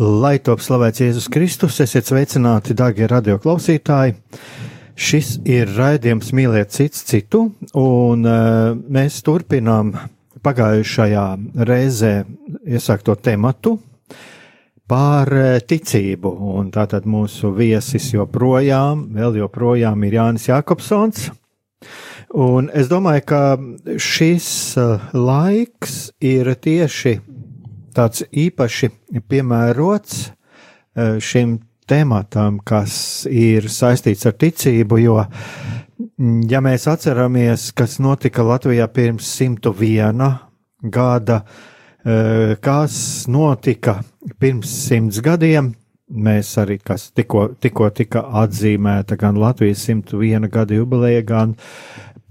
Lai top slavēts Jēzus Kristus, esiet sveicināti, darbie radioklausītāji! Šis ir raidījums Mīliet cits citu, un uh, mēs turpinām pagājušajā reizē iesākto tematu par ticību. Un tātad mūsu viesis joprojām, vēl joprojām ir Jānis Jākopsons. Un es domāju, ka šis laiks ir tieši tāds īpaši piemērots šim tematam, kas ir saistīts ar ticību, jo, ja mēs atceramies, kas notika Latvijā pirms 101 gada, kas notika pirms simts gadiem, mēs arī, kas tikko, tikko tika atzīmēta gan Latvijas 101 gada jubileja, gan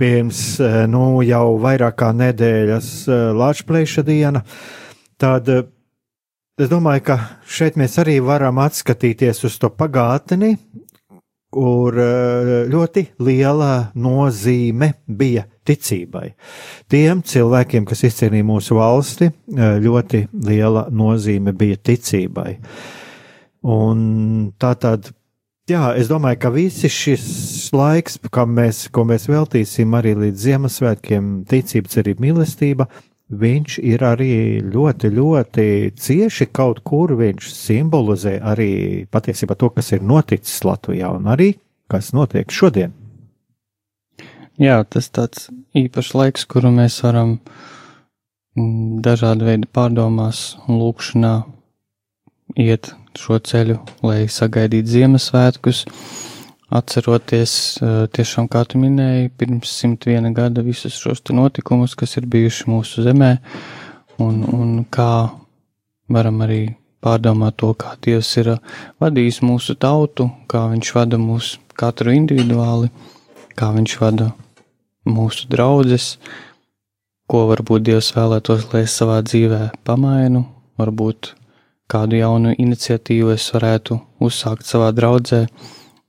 pirms, nu, jau vairāk kā nedēļas Latvijas diena, tad Es domāju, ka šeit mēs arī varam atskatīties uz to pagātni, kur eh, ļoti liela nozīme bija ticībai. Tiem cilvēkiem, kas izcīnīja mūsu valsti, eh, ļoti liela nozīme bija ticībai. Un tā tad, jā, es domāju, ka visi šis laiks, mēs, ko mēs veltīsim arī līdz Ziemassvētkiem, ticība, cerība, mīlestība, viņš ir arī ļoti, ļoti cieši kaut kur viņš simbolizē arī patiesībā to, kas ir noticis Latvijā un arī kas notiek šodien. Jā, tas tāds īpašs laiks, kuru mēs varam mm, dažādu veidu pārdomās un lūkšanā iet šo ceļu, lai sagaidītu Ziemassvētkus. Atceroties, eh, tiešām kā tu minēji, pirms 101 gada visus šos notikumus, kas ir bijuši mūsu zemē, un, un kā varam arī pārdomāt to, kā Dievs ir eh, vadījis mūsu tautu, kā Viņš vada mūs katru individuāli, kā Viņš vada mūsu draugus, ko varbūt Dievs vēlētos, lai es savā dzīvē pamainu, varbūt kādu jaunu iniciatīvu es varētu uzsākt savā draudzē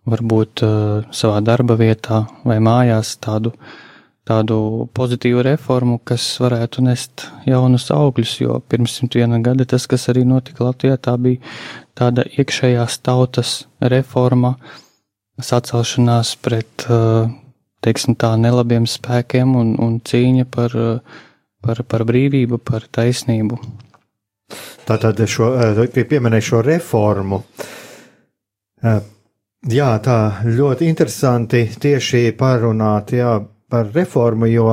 varbūt uh, savā darba vietā vai mājās tādu, tādu pozitīvu reformu, kas varētu nest jaunus augļus, jo pirms 101 gada tas, kas arī notika Latvijā, tā bija tāda iekšējās tautas reforma, sacelšanās pret, uh, teiksim tā, nelabiem spēkiem un, un cīņa par, uh, par, par brīvību, par taisnību. Tātad šo, pieminēju šo reformu. Jā, tā ļoti interesanti tieši parunāt jā, par reformu, jo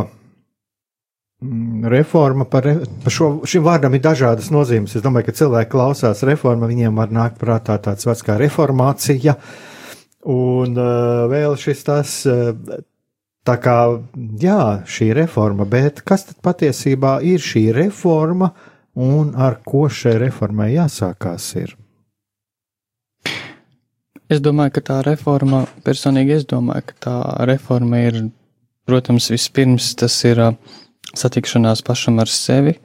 mm, reforma par, re, par šo, šim vārdam ir dažādas nozīmes. Es domāju, ka cilvēki klausās reforma, viņiem var nākt prātā tāds vārds kā reformācija, un uh, vēl šis tas, uh, tā kā, jā, šī reforma, bet kas tad patiesībā ir šī reforma un ar ko šai reformai jāsākās ir? Es domāju, ka tā reforma, personīgi es domāju, ka tā reforma ir, protams, vispirms tas ir satikšanās pašam ar sevi,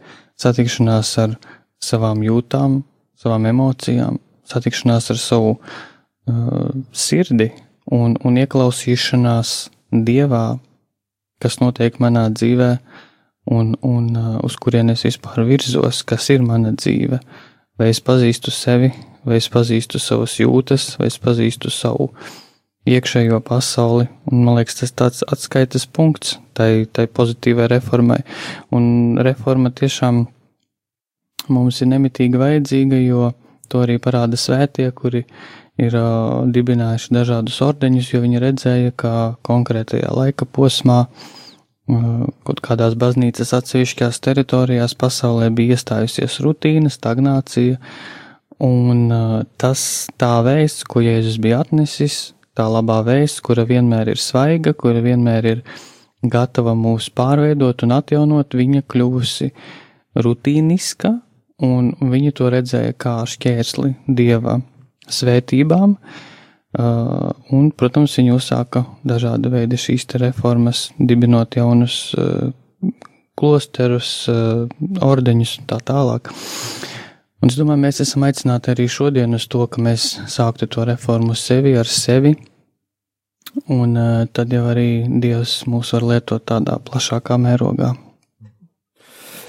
satikšanās ar savām jūtām, savām emocijām, satikšanās ar savu uh, sirdi un, un ieklausīšanās dievā, kas notiek manā dzīvē un, un uh, uz kurien es vispār virzos, kas ir mana dzīve. Vai es pazīstu sevi, vai es pazīstu savas jūtas, vai es pazīstu savu iekšējo pasauli. Un, man liekas, tas ir tāds atskaites punkts tai, tai pozitīvai reformai. Un reforma tiešām mums ir nemitīgi vajadzīga, jo to arī parāda svētie, kuri ir uh, dibinājuši dažādus ordeņus, jo viņi redzēja, ka konkrētajā laika posmā uh, kaut kādās baznīcas atsevišķās teritorijās pasaulē bija iestājusies rutīna, stagnācija, un uh, tas tā vēsts, ko Jēzus bija atnesis, tā labā vēsts, kura vienmēr ir svaiga, kura vienmēr ir gatava mūs pārveidot un atjaunot, viņa kļuvusi rutīniska, un viņi to redzēja kā šķērsli dieva svētībām. Uh, un, protams, viņi uzsāka dažāda veida šīs reformas, dibinot jaunus uh, klosterus, uh, ordeņus un tā tālāk. Un es domāju, mēs esam aicināti arī šodien uz to, ka mēs sāktu to reformu sevi ar sevi, un uh, tad jau arī Dievs mūs var lietot tādā plašākā mērogā.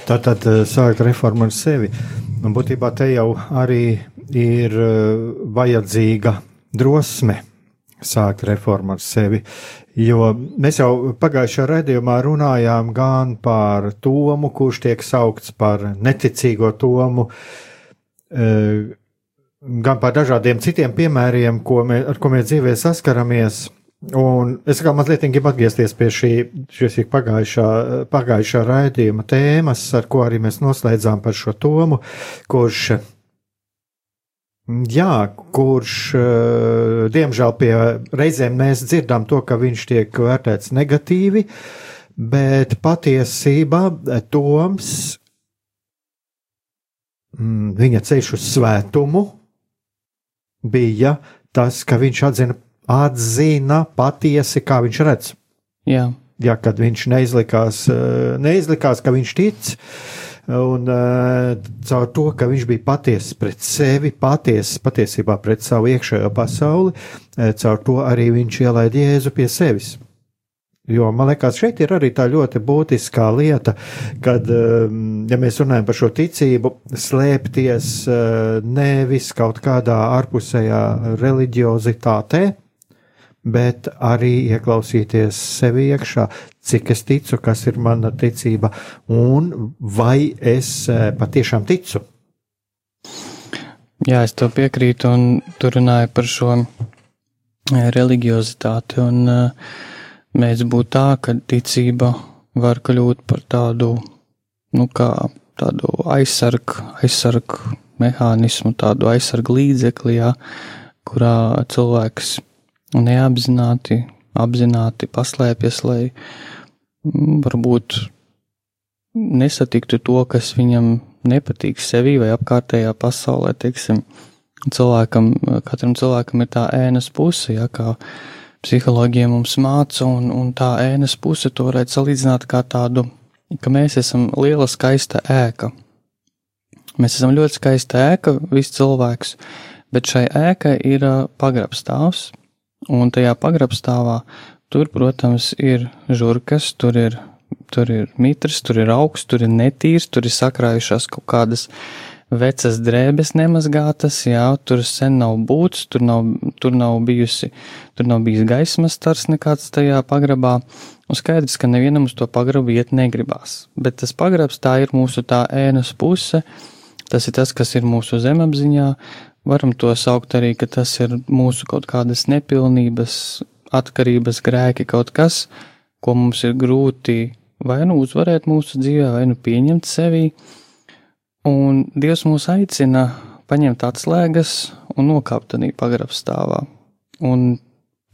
Tā tad uh, sākt reformu ar sevi. Un būtībā te jau arī ir uh, vajadzīga drosme sākt reformu ar sevi. Jo mēs jau pagājušajā raidījumā runājām gan par Tomu, kurš tiek saukts par neticīgo Tomu, uh, Eh, gan par dažādiem citiem piemēriem, ko mē, ar ko mēs dzīvē saskaramies. Un es kā mazliet gribu atgriezties pie šī, šī pagājušā, pagājušā raidījuma tēmas, ar ko arī mēs noslēdzām par šo tomu, kurš, jā, kurš, diemžēl pie reizēm mēs dzirdam to, ka viņš tiek vērtēts negatīvi, bet patiesībā Toms viņa ceļš uz svētumu bija tas, ka viņš atzina, atzina patiesi, kā viņš redz. Jā. Ja, kad viņš neizlikās, eh, neizlikās, ka viņš tic, un uh, caur to, ka viņš bija patiess pret sevi, patiess patiesībā pret savu iekšējo pasauli, uh, caur to arī viņš ielaida Jēzu pie sevis. Jo man liekas, šeit ir arī tā ļoti būtiskā lieta, kad, um, ja mēs runājam par šo ticību, slēpties uh, nevis kaut kādā ārpusējā reliģiozitātē, bet arī ieklausīties sevi iekšā, cik es ticu, kas ir mana ticība, un vai es uh, patiešām ticu. Jā, es to piekrītu, un tur runāju par šo uh, religiozitāti. Un, uh, mēdz būt tā, ka ticība var kļūt par tādu, nu, kā tādu aizsargu, aizsargu mehānismu, tādu aizsargu līdzekli, jā, kurā cilvēks neapzināti, apzināti paslēpjas, lai mm, varbūt nesatiktu to, kas viņam nepatīk sevī vai apkārtējā pasaulē, teiksim, cilvēkam, katram cilvēkam ir tā ēnas puse, ja, kā psiholoģija mums māca, un, un tā ēnas puse to varētu salīdzināt kā tādu, ka mēs esam liela skaista ēka. Mēs esam ļoti skaista ēka, viss cilvēks, bet šai ēkai ir pagrabstāvs, un tajā pagrabstāvā tur, protams, ir žurkas, tur ir, tur ir mitrs, tur ir augsts, tur ir netīrs, tur ir sakrājušās kaut kādas uh, vecas drēbes nemazgātas, jā, tur sen nav būts, tur nav, tur nav bijusi, tur nav bijis gaismas stars nekāds tajā pagrabā. Un skaidrs, ka nevienam uz to pagrabu iet negribās. Bet tas pagrabs tā ir mūsu tā ēnas puse, tas ir tas, kas ir mūsu zemapziņā. Varam to saukt arī, ka tas ir mūsu kaut kādas nepilnības, atkarības grēki, kaut kas, ko mums ir grūti vai nu uzvarēt mūsu dzīvē, vai nu pieņemt sevī. Un Dievs mūs aicina paņemt atslēgas un nokāpt tādā pagrabstāvā. Un,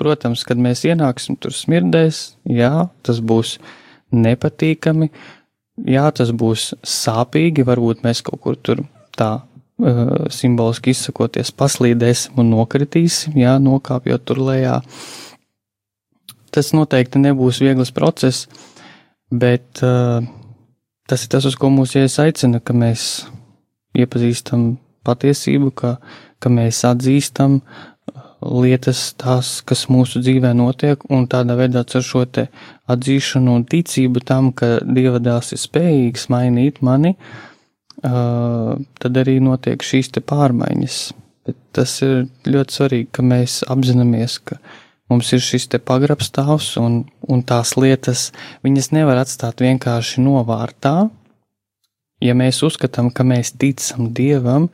protams, kad mēs ienāksim tur smirdēs, jā, tas būs nepatīkami, jā, tas būs sāpīgi, varbūt mēs kaut kur tur tā uh, simboliski izsakoties paslīdēsim un nokritīsim, jā, nokāpjot tur lejā. Tas noteikti nebūs viegls process, bet uh, tas ir tas, uz ko mūs iesaicina, ka mēs iepazīstam patiesību, ka, ka mēs atzīstam uh, lietas, tās, kas mūsu dzīvē notiek, un tādā veidā ar šo te atzīšanu un ticību tam, ka Dieva dēls ir spējīgs mainīt mani, uh, tad arī notiek šīs te pārmaiņas. Bet tas ir ļoti svarīgi, ka mēs apzināmies, ka Mums ir šis te pagrabstāvs, un, un tās lietas, viņas nevar atstāt vienkārši novārtā. Ja mēs uzskatām, ka mēs ticam Dievam,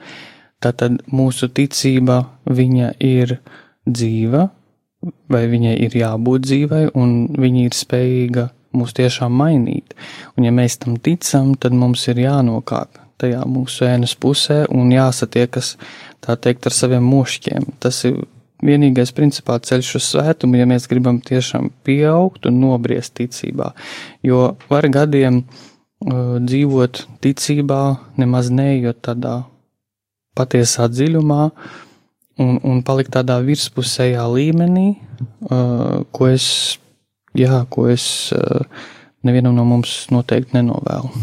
Tātad mūsu ticība, viņa ir dzīva, vai viņai ir jābūt dzīvai, un viņa ir spējīga mūs tiešām mainīt. Un ja mēs tam ticam, tad mums ir jānokāp tajā mūsu ēnas pusē un jāsatiekas, tā teikt, ar saviem mošķiem. Tas ir vienīgais principā ceļš uz svētumu, ja mēs gribam tiešām pieaugt un nobriest ticībā. Jo var gadiem uh, dzīvot ticībā, nemaz neejot tādā patiesā dziļumā un, un palikt tādā virspusējā līmenī, uh, ko es jā, ko es uh, nevienam no mums noteikti nenovēlu.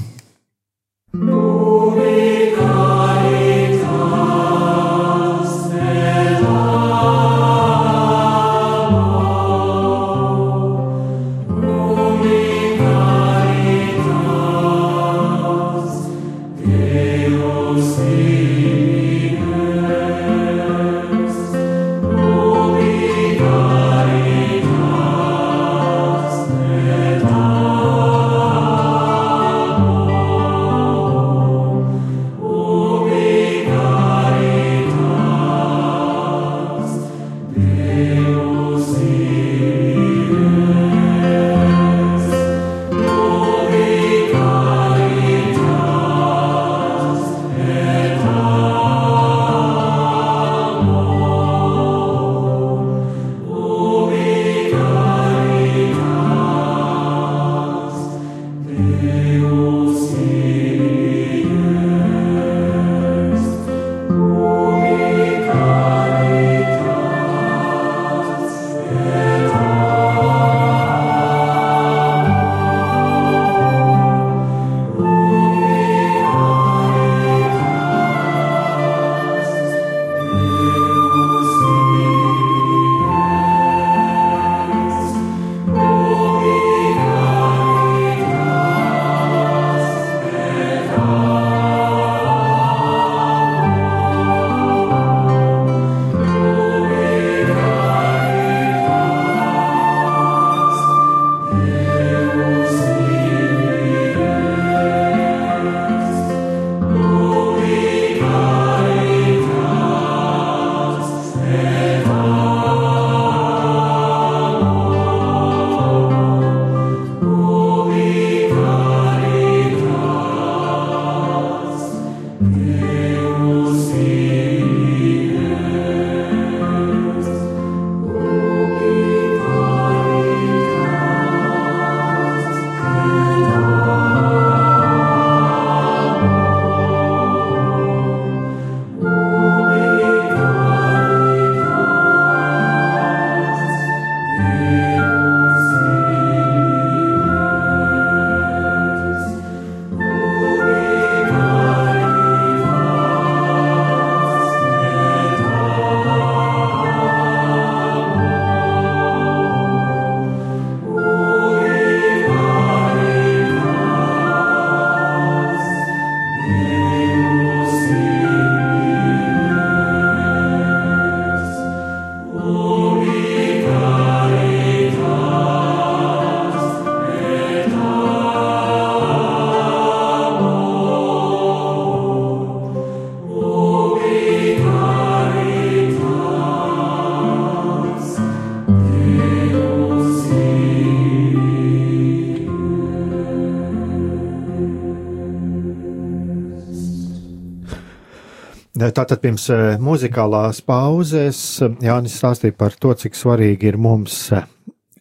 Tātad pirms eh, muzikālās pauzes eh, Jānis stāstīja par to, cik svarīgi ir mums eh,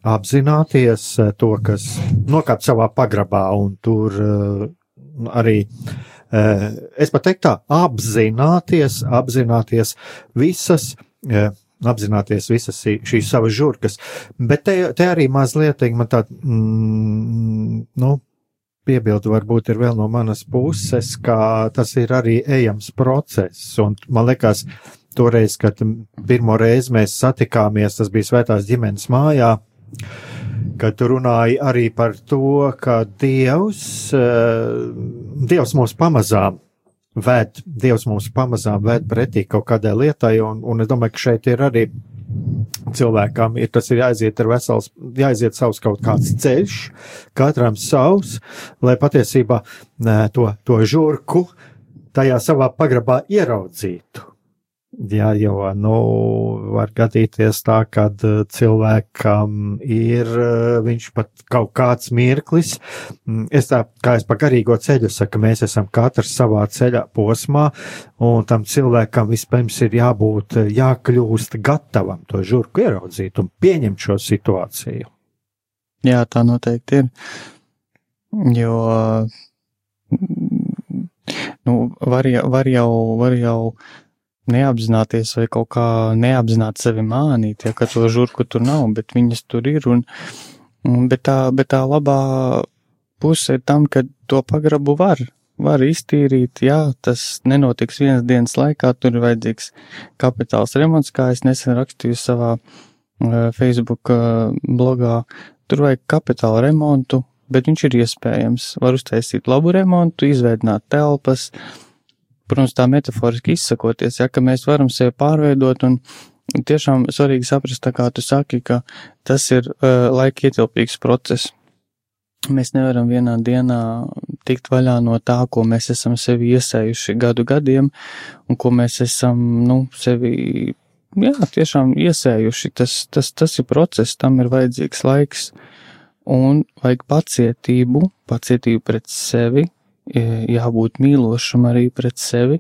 apzināties to, kas nokāp savā pagrabā, un tur arī, es pat teiktu tā, apzināties, apzināties visas, apzināties visas šīs savas žurkas, bet te, te arī mazliet, man tā, mm, nu, piebildu varbūt ir vēl no manas puses, ka tas ir arī ejams process, un man liekas, toreiz, kad pirmo reizi mēs satikāmies, tas bija svētās ģimenes mājā, kad tu runāji arī par to, ka Dievs, eh, Dievs mūs pamazām ved, Dievs mūs pamazām ved pretī kaut kādai lietai, un, un es domāju, ka šeit ir arī cilvēkam ir tas ir jāiziet ar vesels, jāiziet savs kaut kāds ceļš, katram savs, lai patiesībā to, to žurku tajā savā pagrabā ieraudzītu. Jā, jo, nu, var gadīties tā, ka cilvēkam ir viņš pat kaut kāds mirklis. Mm, es tā, kā es pa garīgo ceļu saku, mēs esam katrs savā ceļa posmā, un tam cilvēkam vispirms ir jābūt, jākļūst gatavam to žurku ieraudzīt un pieņemt šo situāciju. Jā, tā noteikti ir. Jo, nu, var var jau, var jau neapzināties vai kaut kā neapzināti sevi mānīt, ja ka to žurku tur nav, bet viņas tur ir. Un, un, bet, tā, bet tā labā puse ir tam, ka to pagrabu var, var iztīrīt. Jā, tas nenotiks vienas dienas laikā, tur ir vajadzīgs kapitāls remonts, kā es nesen rakstīju savā uh, Facebook uh, blogā. Tur vajag kapitāla remontu, bet viņš ir iespējams. Var uztaisīt labu remontu, izveidot telpas, uh, protams, tā metaforiski izsakoties, ja, ka mēs varam sevi pārveidot un tiešām svarīgi saprast, tā kā tu saki, ka tas ir uh, laika ietilpīgs process. Mēs nevaram vienā dienā tikt vaļā no tā, ko mēs esam sevi iesējuši gadu gadiem un ko mēs esam, nu, sevi, jā, tiešām iesējuši. Tas, tas, tas ir process, tam ir vajadzīgs laiks un vajag pacietību, pacietību pret sevi, jābūt mīlošam arī pret sevi,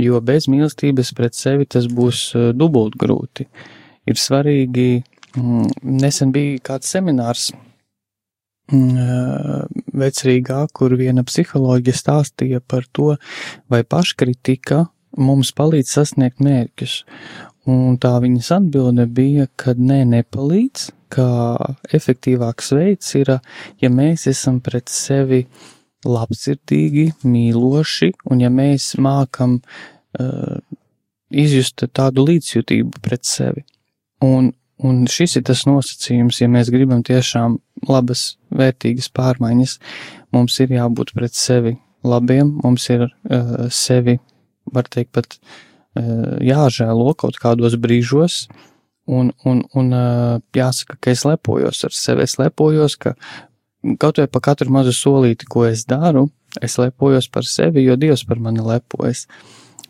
jo bez mīlestības pret sevi tas būs e, dubult grūti. Ir svarīgi, mm, nesen bija kāds seminārs mm, e, vecrīgā, kur viena psiholoģija stāstīja par to, vai paškritika mums palīdz sasniegt mērķus. Un tā viņas atbilde bija, ka nē, nepalīdz, ka efektīvāks veids ir, ja mēs esam pret sevi uh, labsirdīgi, mīloši, un ja mēs mākam uh, izjust tādu līdzjūtību pret sevi. Un, un šis ir tas nosacījums, ja mēs gribam tiešām labas, vērtīgas pārmaiņas, mums ir jābūt pret sevi labiem, mums ir uh, sevi, var teikt, pat uh, jāžēlo kaut kādos brīžos, un, un, un jāsaka, ka es lepojos ar sevi, es lepojos, ka kaut vai pa katru mazu solīti, ko es daru, es lepojos par sevi, jo Dievs par mani lepojas.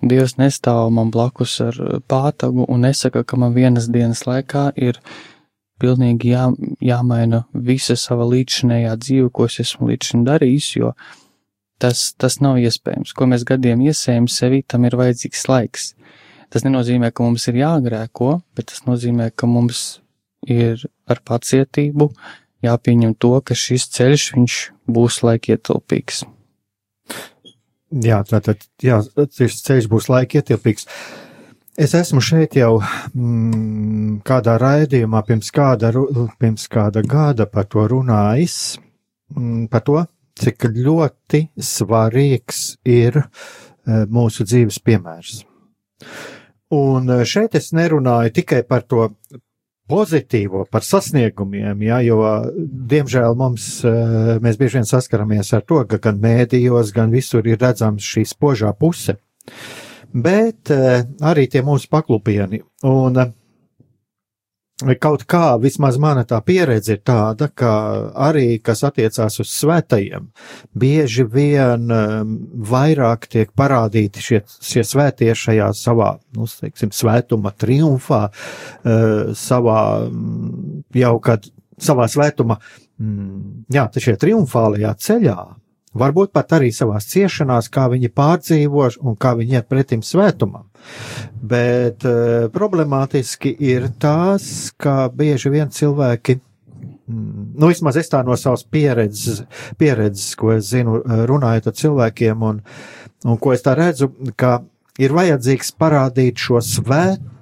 Dievs nestāv man blakus ar pātagu un nesaka, ka man vienas dienas laikā ir pilnīgi jā, jāmaina visa sava līdzinējā dzīve, ko es esmu līdz šim darījis, jo tas, tas nav iespējams. Ko mēs gadiem iesējam sevi, tam ir vajadzīgs laiks. Tas nenozīmē, ka mums ir jāgrēko, bet tas nozīmē, ka mums ir ar pacietību, jāpieņem to, ka šis ceļš būs laikietilpīgs. Jā, tātad jā, šis ceļš būs laikietilpīgs. Es esmu šeit jau mm, kādā raidījumā pirms kāda, pirms kāda gada par to runājis, mm, par to, cik ļoti svarīgs ir e, mūsu dzīves piemērs. Un e, šeit es nerunāju tikai par to pozitīvo, par sasniegumiem, ja, jo, diemžēl, mums, eh, mēs bieži vien saskaramies ar to, ka gan mēdījos, gan visur ir redzams šī spožā puse, bet eh, arī tie mūsu paklupieni. Un kaut kā, vismaz mana tā pieredze ir tāda, ka arī, kas attiecās uz svētajiem, bieži vien um, vairāk tiek parādīti šie, šie svētie šajā savā, nu, teiksim, svētuma triumfā, uh, savā mm, jau kad savā svētuma, mm, jā, šajā triumfālajā ceļā, varbūt pat arī savās ciešanās, kā viņi pārdzīvo un kā viņi iet pretim svētumam. Bet uh, problemātiski ir tās, ka bieži vien cilvēki, nu vismaz es tā no savas pieredzes, pieredzes ko es zinu, eh, runājot ar cilvēkiem un, un ko es tā redzu, ka ir vajadzīgs parādīt šo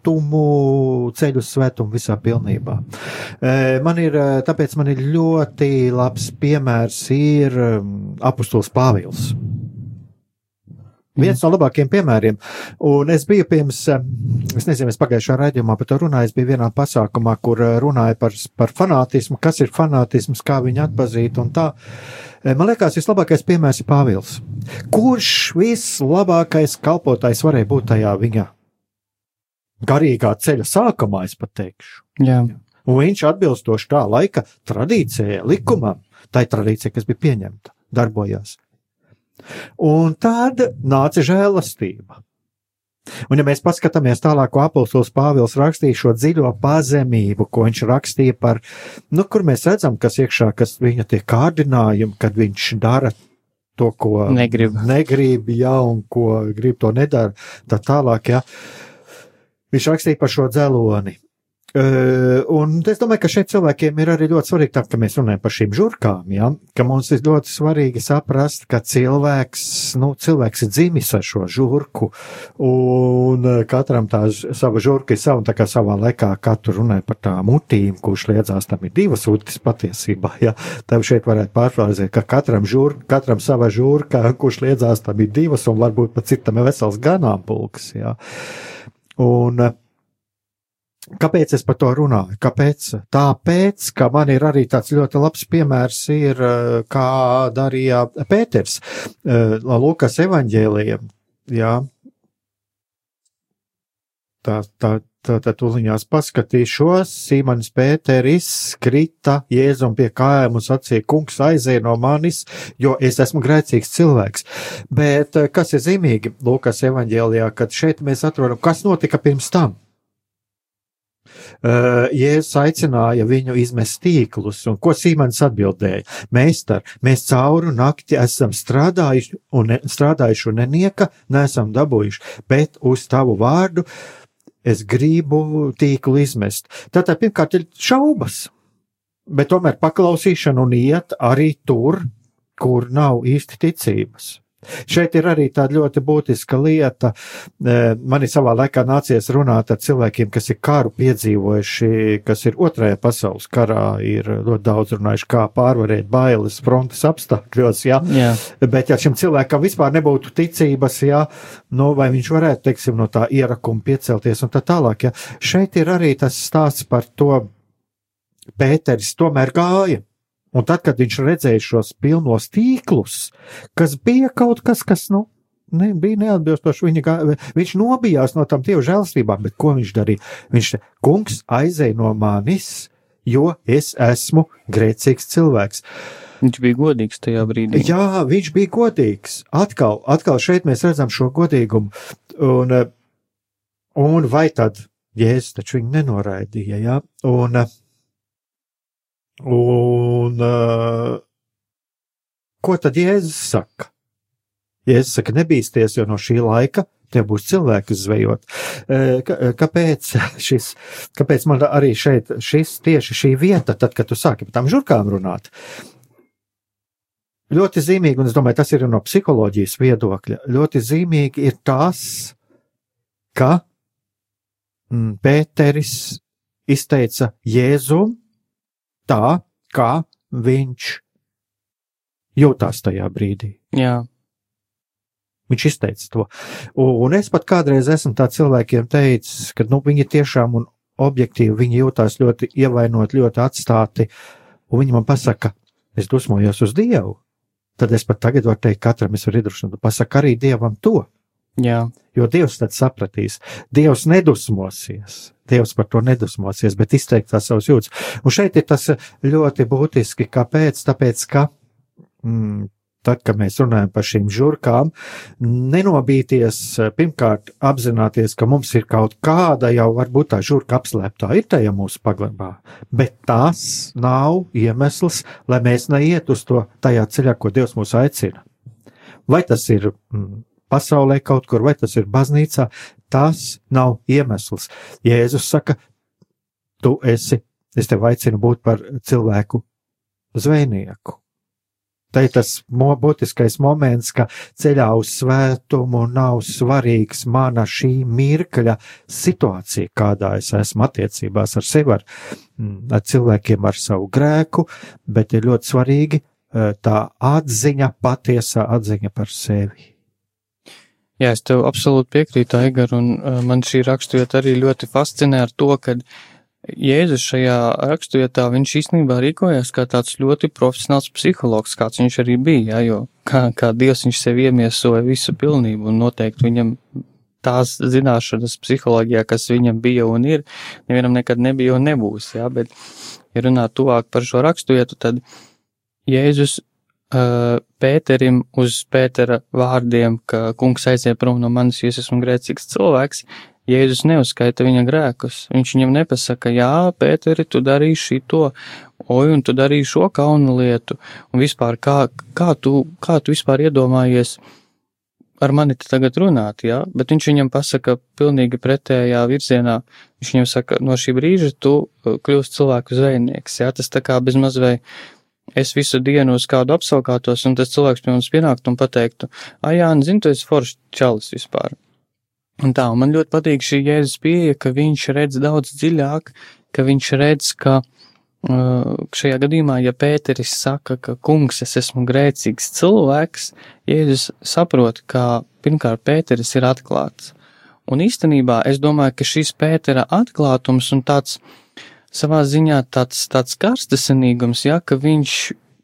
svētumu, ceļu svētumu visā pilnībā. Eh, man ir, tāpēc man ir ļoti labs piemērs ir apustuls Pāvils. Viens no labākajiem piemēriem. Un es biju pirms, eh, es nezinu, es pagājušā raidījumā par to runāju, es biju vienā pasākumā, kur runāja par, par fanātismu, kas ir fanātisms, kā viņu atpazīt un tā. Man liekas, vislabākais piemērs ir Pāvils. Kurš vislabākais kalpotājs varēja būt tajā viņa garīgā ceļa sākumā, es pat teikšu. Jā. Un viņš atbilstoši tā laika tradīcijai, likumam, tai tradīcijai, kas bija pieņemta, darbojās. Un tad nāca žēlastība. Un, ja mēs paskatāmies tālāk, ko apustulis Pāvils rakstīja šo dziļo pazemību, ko viņš rakstīja par, nu, kur mēs redzam, kas iekšā, kas viņa tie kārdinājumi, kad viņš dara to, ko Negrib. negrib, jā, un ko grib, to nedara, tā tālāk, jā. Viņš rakstīja par šo dzeloni. Uh, un es domāju, ka šeit cilvēkiem ir arī ļoti svarīgi, tā, ka mēs runājam par šīm žurkām, ja? ka mums ir ļoti svarīgi saprast, ka cilvēks, nu, cilvēks ir dzimis ar šo žurku, un uh, katram tā sava žurka ir sava, un tā kā savā laikā katru runāja par tām mutīm, kurš liedzās, tam ir divas utis patiesībā, ja? Tad šeit varētu pārfrāzēt, ka katram žurka, katram sava žurka, kurš liedzās, tam ir divas, un varbūt pat citam ir vesels ganāmpulks, ja? Un, uh, Kāpēc es par to runāju? Kāpēc? Tāpēc, ka man ir arī tāds ļoti labs piemērs, ir, eh, kā darīja Pēters eh, Lūkas evaņģēlijam. Jā. Tā, tā, tā, tā tuliņās paskatīšos, Sīmanis Pēteris krita Jēzum pie kājām un sacīja, kungs aizēja no manis, jo es esmu grēcīgs cilvēks. Bet eh, kas ir zīmīgi Lūkas evaņģēlijā, kad šeit mēs atrodam, kas notika pirms tam? Uh, Jēzus aicināja viņu izmest tīklus, un ko Sīmanis atbildēja? Meistar, mēs cauru nakti esam strādājuši un ne, strādājuši un nenieka nesam dabūjuši, bet uz tavu vārdu es gribu tīklu izmest. Tātad pirmkārt ir šaubas, bet tomēr paklausīšana un iet arī tur, kur nav īsti ticības. Šeit ir arī tāda ļoti būtiska lieta. Eh, Man ir savā laikā nācies runāt ar cilvēkiem, kas ir karu piedzīvojuši, kas ir otrajā pasaules karā, ir ļoti daudz runājuši, kā pārvarēt bailes frontes apstākļos. Jā. Jā, Bet, ja šim cilvēkam vispār nebūtu ticības, jā, nu, vai viņš varētu, teiksim, no tā ierakuma piecelties un tā tālāk, jā. Šeit ir arī tas stāsts par to, Pēteris tomēr gāja. Un tad, kad viņš redzēja šos pilnos tīklus, kas bija kaut kas, kas, nu, ne, bija neatbilstoši viņa, gā... viņš nobijās no tam dievu žēlstībām, bet ko viņš darīja? Viņš te, kungs aizēja no manis, jo es esmu grēcīgs cilvēks. viņš bija godīgs tajā brīdī. Jā, viņš bija godīgs. Atkal, atkal šeit mēs redzam šo godīgumu. Un, eh, un vai tad Jēzus taču viņu nenoraidīja, jā? Un, eh, un eh, ko tad Jēzus saka? Jēzus saka, nebīsties, jo no šī laika tev būs cilvēki zvejot. Eh, Ka- Kāpēc šis, kāpēc man arī šeit šis tieši šī vieta, tad, kad tu sāki par tām žurkām runāt, ļoti zīmīgi, un es domāju, tas ir no psiholoģijas viedokļa, ļoti zīmīgi ir tas, ka mm, Pēteris izteica Jēzum tā, kā viņš jūtās tajā brīdī. Jā, Viņš izteica to. Un, es pat kādreiz esmu tā cilvēkiem teicis, ka nu, viņi tiešām un objektīvi viņi jūtās ļoti ievainot, ļoti atstāti, un viņi man pasaka, es dusmojos uz Dievu. Tad es pat tagad varu teikt, katram es varu iedrošināt, pasaka arī Dievam to. Jā, Jo Dievs tad sapratīs, Dievs nedusmosies. Dievs par to nedusmosies, bet izteikt tās savas jūtas. Un šeit ir tas ļoti būtiski. Kāpēc? Tāpēc, ka mm, tad, kad mēs runājam par šīm žurkām, nenobīties, pirmkārt, apzināties, ka mums ir kaut kāda jau varbūt tā žurka apslēptā ir tajā mūsu paglabā, bet tas nav iemesls, lai mēs neiet uz to tajā ceļā, ko Dievs mūs aicina. Vai tas ir mm, pasaulē kaut kur, vai tas ir baznīcā, tas nav iemesls. Jēzus saka, tu esi, es tev aicinu būt par cilvēku zvejnieku. Tā ir tas būtiskais moments, ka ceļā uz svētumu nav svarīgs mana šī mirkļa situācija, kādā es esmu attiecībās ar sevi, ar, mm, ar cilvēkiem, ar savu grēku, bet ir ļoti svarīgi eh, tā atziņa, patiesā atziņa par sevi. Jā, es tev absolūti piekrītu, Aigar, un man šī raksturvieta arī ļoti fascinē ar to, ka Jēzus šajā raksturvietā viņš īstenībā rīkojās kā tāds ļoti profesionāls psihologs, kāds viņš arī bija, jā, jo kā, kā Dievs viņš sev iemiesoja visu pilnību un noteikti viņam tās zināšanas psiholoģijā, kas viņam bija un ir, nevienam nekad nebija un nebūs, jā, bet, ja runā tuvāk par šo raksturvietu, tad Jēzus uh, Pēterim uz Pētera vārdiem, ka kungs aiziet prom no manis, jo es esmu grēcīgs cilvēks, Jēzus neuzskaita viņa grēkus. Viņš viņam nepasaka, jā, Pēteri, tu darīji šito, oi, un tu darīji šo kaunu lietu, un vispār kā, kā, tu, kā tu vispār iedomājies ar mani tagad runāt, jā, bet viņš viņam pasaka pilnīgi pretējā virzienā. Viņš viņam saka, no šī brīža tu uh, kļūst cilvēku zvejnieks, jā, tas tā kā bez mazvei es visu dienu uz kādu apsaukātos, un tas cilvēks pie mums pienāktu un pateiktu, ah, jā, zini, tu esi foršs čalis vispār. Un tā, un man ļoti patīk šī jēzus pieeja, ka viņš redz daudz dziļāk, ka viņš redz, ka uh, šajā gadījumā, ja Pēteris saka, ka kungs, es esmu grēcīgs cilvēks, Jēzus saprot, ka pirmkārt Pēteris ir atklāts. Un īstenībā es domāju, ka šis Pētera atklātums un tāds savā ziņā tāds, tāds karstasinīgums, ja, ka viņš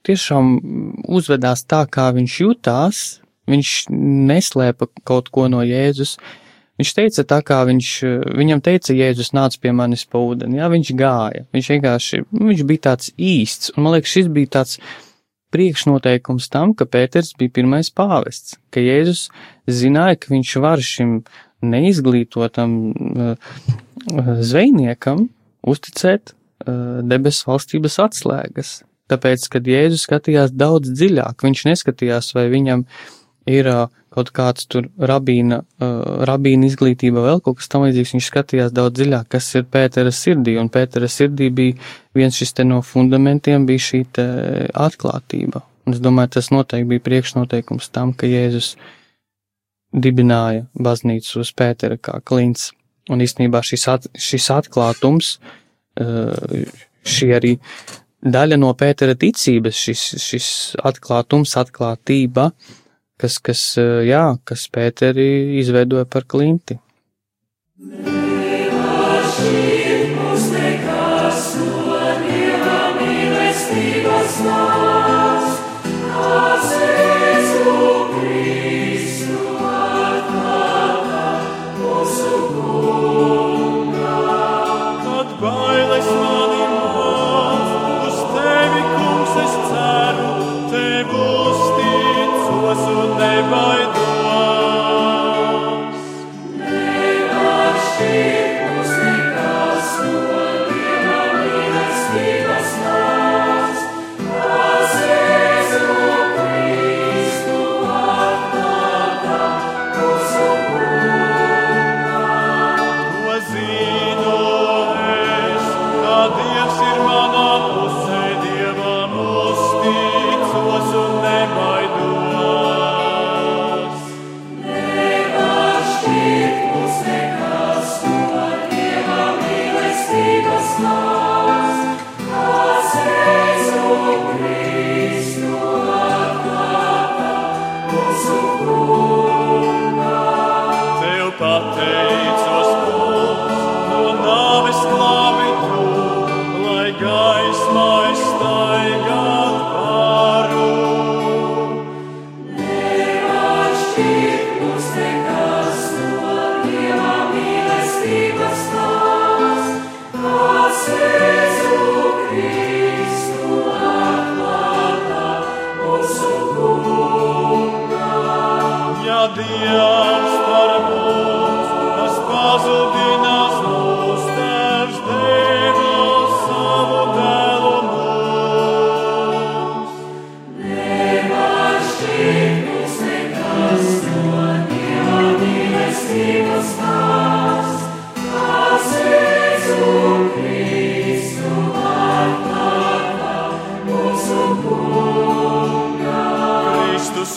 tiešām uzvedās tā, kā viņš jutās, viņš neslēpa kaut ko no Jēzus. Viņš teica tā, kā viņš, viņam teica, Jēzus nāc pie manis pa ūdeni, jā, viņš gāja, viņš vienkārši, viņš bija tāds īsts, un man liekas, šis bija tāds priekšnoteikums tam, ka Pēters bija pirmais pāvests, ka Jēzus zināja, ka viņš var šim neizglītotam uh, zvejniekam uzticēt uh, debesu valstības atslēgas. Tāpēc, kad Jēzus skatījās daudz dziļāk, viņš neskatījās, vai viņam ir uh, kaut kāds tur rabīna, uh, rabīna izglītība, vēl kaut kas tam līdzīgs. Viņš skatījās daudz dziļāk, kas ir Pētera sirdī, un Pētera sirdī bija viens šis te no fundamentiem, bija šī atklātība. Un es domāju, tas noteikti bija priekšnoteikums tam, ka Jēzus dibināja baznīcu uz Pētera kā klints. Un īstenībā šis, at, šis atklātums, šī arī daļa no Pētera ticības, šis, šis atklātums, atklātība, kas, kas, jā, kas Pēteri izveidoja par klinti. Kristus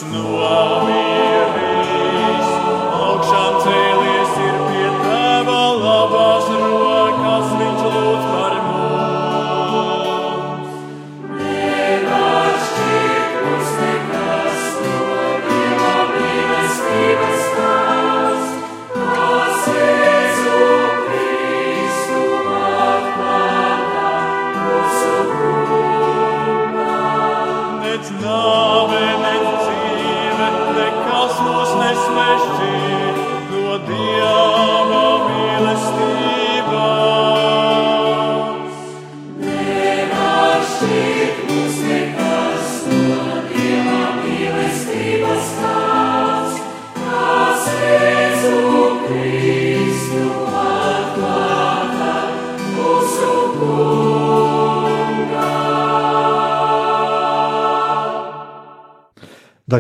snow.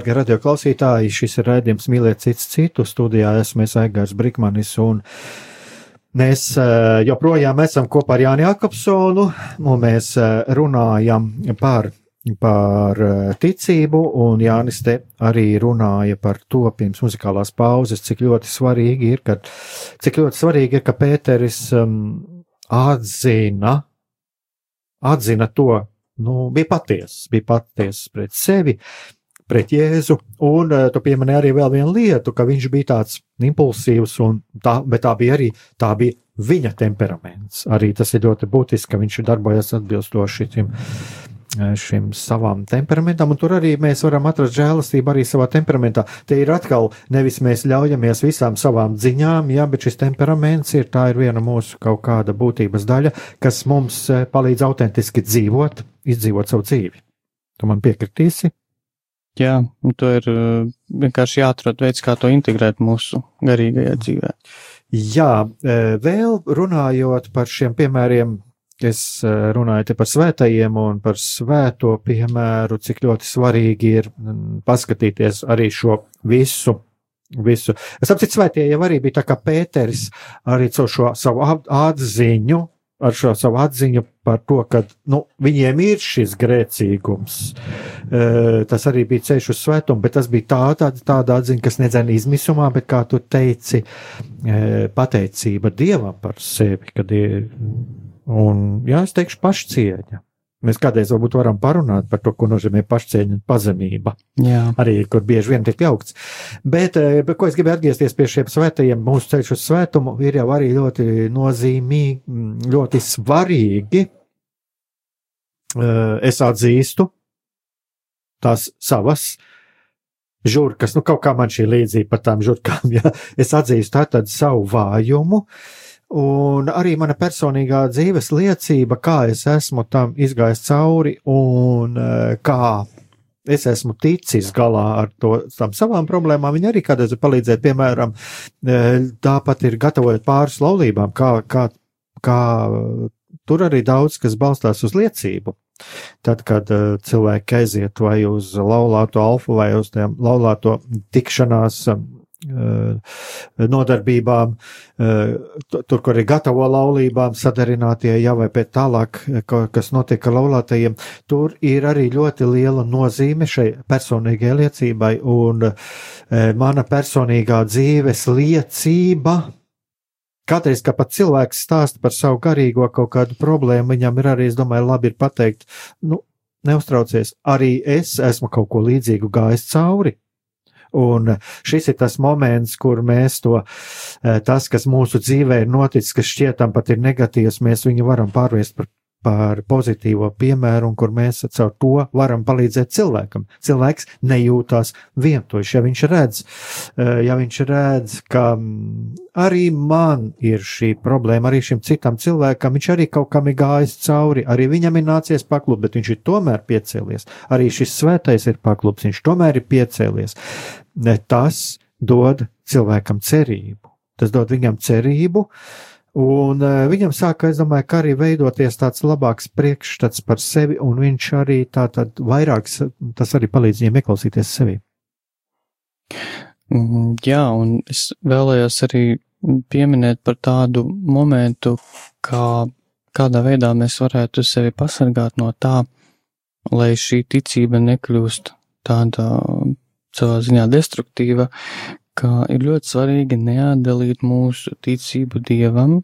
Darbie radio klausītāji, šis ir raidījums Mīliet cits citu. Studijā esmu es Aigars Brikmanis un mēs uh, joprojām esam kopā ar Jāni Jakobsonu. Un mēs uh, runājam par, par uh, ticību un Jānis te arī runāja par to pirms muzikālās pauzes, cik ļoti svarīgi ir, ka, cik ļoti svarīgi ir, ka Pēteris um, atzina, atzina to, nu, bija patiesa, bija patiesa pret sevi, pret Jēzu, un uh, tu piemini arī vēl vienu lietu, ka viņš bija tāds impulsīvs, tā, bet tā bija arī, tā bija viņa temperaments. Arī tas ir ļoti būtiski, ka viņš darbojas atbilstoši šim, eh, šim savam temperamentam, un tur arī mēs varam atrast žēlastību arī savā temperamentā. Te ir atkal nevis mēs ļaujamies visām savām ziņām, jā, bet šis temperaments ir, tā ir viena mūsu kaut kāda būtības daļa, kas mums eh, palīdz autentiski dzīvot, izdzīvot savu dzīvi. Tu man piekritīsi? Jā, to ir uh, vienkārši jāatrod veids, kā to integrēt mūsu garīgajā dzīvē. Jā, eh, vēl runājot par šiem piemēriem, es eh, runāju par svētajiem un par svēto piemēru, cik ļoti svarīgi ir mm, paskatīties arī šo visu. Visu. Es saprotu, svētie jau arī bija tā kā Pēteris, arī caur šo savu atziņu, ar šo savu atziņu par to, ka nu, viņiem ir šis grēcīgums. Tas arī bija ceļš uz svētumu, bet tas bija tā, tāda, tāda atziņa, kas nedzēna izmisumā, bet, kā tu teici, pateicība Dievam par sevi, ir, un, jā, es teikšu, pašcieņa. Mēs kādreiz varbūt varam parunāt par to, ko nozīmē pašcieņa un pazemība. Jā. Arī, kur bieži vien tiek jaukts. Bet, eh, bet, ko es gribēju atgriezties pie šiem svētajiem, mūsu ceļš uz svētumu ir jau arī ļoti nozīmīgi, ļoti svarīgi. Eh, es atzīstu tās savas žurkas, nu kaut kā man šī līdzība par tām žurkām, ja es atzīstu tātad savu vājumu. Uh, Un arī mana personīgā dzīves liecība, kā es esmu tam izgājis cauri un eh, kā es esmu ticis galā ar to, tam savām problēmām. Viņi arī kādreiz ir palīdzējuši, piemēram, eh, tāpat ir gatavojot pāris laulībām, kā, kā, kā tur arī daudz, kas balstās uz liecību. Tad, kad uh, cilvēki aiziet vai uz laulāto alfu vai uz tiem laulāto tikšanās um, nodarbībām, eh, tur, kur ir gatavo laulībām, sadarinātie jau vai pēc tālāk, eh, kas notiek ar laulātajiem, tur ir arī ļoti liela nozīme šai personīgajai liecībai, un mana personīgā dzīves liecība. Katreiz, kad pat cilvēks stāsta par savu garīgo kaut kādu problēmu, viņam ir arī, es domāju, labi ir pateikt, nu, neuztraucies, arī es esmu kaut ko līdzīgu gājis cauri. Un šis ir tas moments, kur mēs to, eh, tas, kas mūsu dzīvē ir noticis, kas šķietam pat ir negatīvs, mēs viņu varam pārvērst par par pozitīvo piemēru, un kur mēs caur to varam palīdzēt cilvēkam. Cilvēks nejūtās vientuļš, ja viņš redz, eh, ja viņš redz, ka mm, arī man ir šī problēma, arī šim citam cilvēkam, viņš arī kaut kam ir gājis cauri, arī viņam ir nācies paklupt, bet viņš ir tomēr piecēlies. Arī šis svētais ir paklupts, viņš tomēr ir piecēlies. Tas dod cilvēkam cerību. Tas dod viņam cerību, uh, Un uh, viņam sāka, es domāju, ka arī veidoties tāds labāks priekšstats par sevi, un viņš arī tā tad vairāk, tas arī palīdz viņiem ieklausīties sevi. Mm, jā, un es vēlējos arī pieminēt par tādu momentu, kā, kādā veidā mēs varētu sevi pasargāt no tā, lai šī ticība nekļūst tāda savā ziņā destruktīva, ka ir ļoti svarīgi neatdalīt mūsu ticību dievam,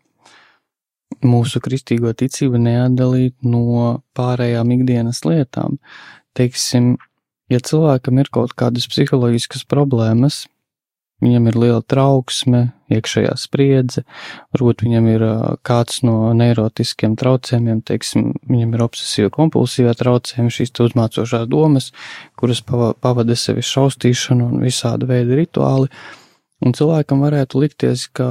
mūsu kristīgo ticību neatdalīt no pārējām ikdienas lietām. Teiksim, ja cilvēkam ir kaut kādas psiholoģiskas problēmas, viņam ir liela trauksme, iekšējā spriedze, varbūt viņam ir kāds no neirotiskiem traucējumiem, teiksim, viņam ir obsesīva kompulsīvā traucējuma, šīs uzmācošās domas, kuras pavada sevi šaustīšanu un visāda veida rituāli. Un cilvēkam varētu likties, ka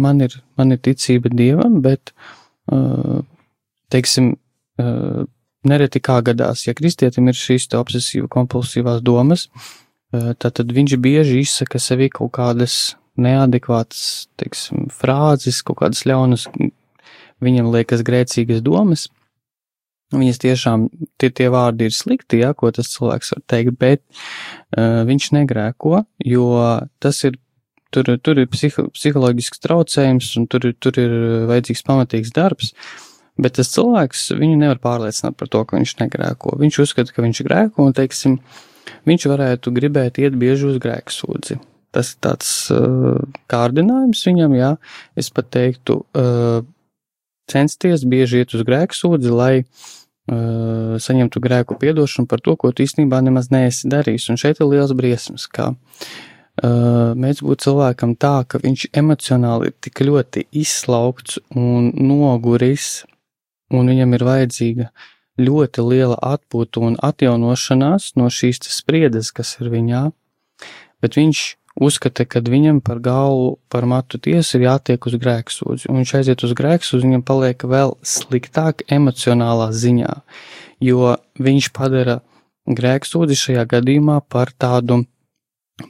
man ir, man ir ticība dievam, bet, teiksim, nereti kā gadās, ja kristietim ir šīs obsesīva kompulsīvās domas, tad, tad viņš bieži izsaka sevi kaut kādas neadekvātas, teiksim, frāzes, kaut kādas ļaunas, viņam liekas grēcīgas domas, Viņas tiešām tie, tie vārdi ir slikti, ja, ko tas cilvēks var teikt, bet uh, viņš negrēko, jo tas ir, tur, tur ir psiho, psiholoģisks traucējums un tur, tur ir vajadzīgs pamatīgs darbs, bet tas cilvēks viņu nevar pārliecināt par to, ka viņš negrēko. Viņš uzskata, ka viņš grēko un, teiksim, viņš varētu gribēt iet bieži uz grēksūdzi. Tas ir tāds uh, kārdinājums viņam, jā, es pat teiktu, uh, censties bieži iet uz grēksūdzi, lai uh, saņemtu grēku piedošanu par to, ko tu īstenībā nemaz neesi darījis. Un šeit ir liels briesmas, kā uh, mēdz būt cilvēkam tā, ka viņš emocionāli ir tik ļoti izslaukts un noguris, un viņam ir vajadzīga ļoti liela atpūta un atjaunošanās no šīs spriedzes, kas ir viņā, bet viņš uzskata, ka viņam par galvu, par matu tiesu ir jātiek uz grēksūdzi, un viņš aiziet uz grēksūdzi, viņam paliek vēl sliktāk emocionālā ziņā, jo viņš padara grēksūdzi šajā gadījumā par tādu